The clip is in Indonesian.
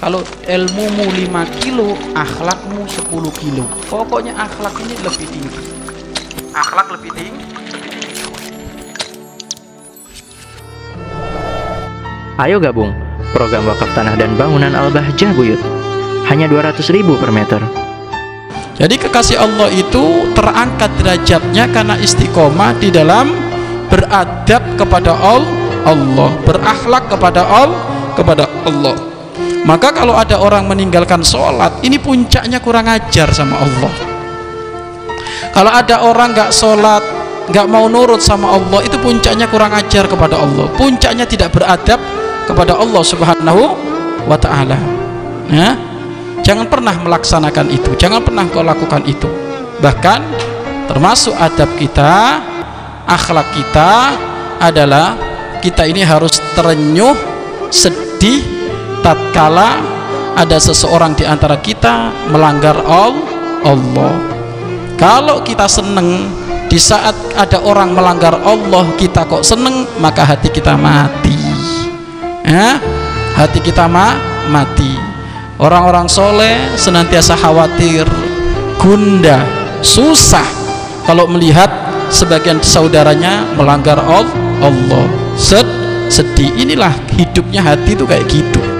kalau ilmumu 5 kilo akhlakmu 10 kilo pokoknya akhlak ini lebih tinggi akhlak lebih tinggi Ayo gabung program wakaf tanah dan bangunan Al-Bahjah Buyut. Hanya 200 ribu per meter. Jadi kekasih Allah itu terangkat derajatnya karena istiqomah di dalam beradab kepada Allah, berakhlak kepada Allah, kepada Allah. Maka kalau ada orang meninggalkan sholat, ini puncaknya kurang ajar sama Allah. Kalau ada orang nggak sholat, nggak mau nurut sama Allah, itu puncaknya kurang ajar kepada Allah. Puncaknya tidak beradab kepada Allah Subhanahu wa taala. Ya. Jangan pernah melaksanakan itu, jangan pernah kau lakukan itu. Bahkan termasuk adab kita, akhlak kita adalah kita ini harus terenyuh, sedih tatkala ada seseorang di antara kita melanggar Allah. Kalau kita seneng di saat ada orang melanggar Allah kita kok seneng maka hati kita mati. Ya, hati kita ma mati. Orang-orang soleh senantiasa khawatir gunda susah kalau melihat sebagian saudaranya melanggar Allah. Sed, sedih. Inilah hidupnya hati itu kayak gitu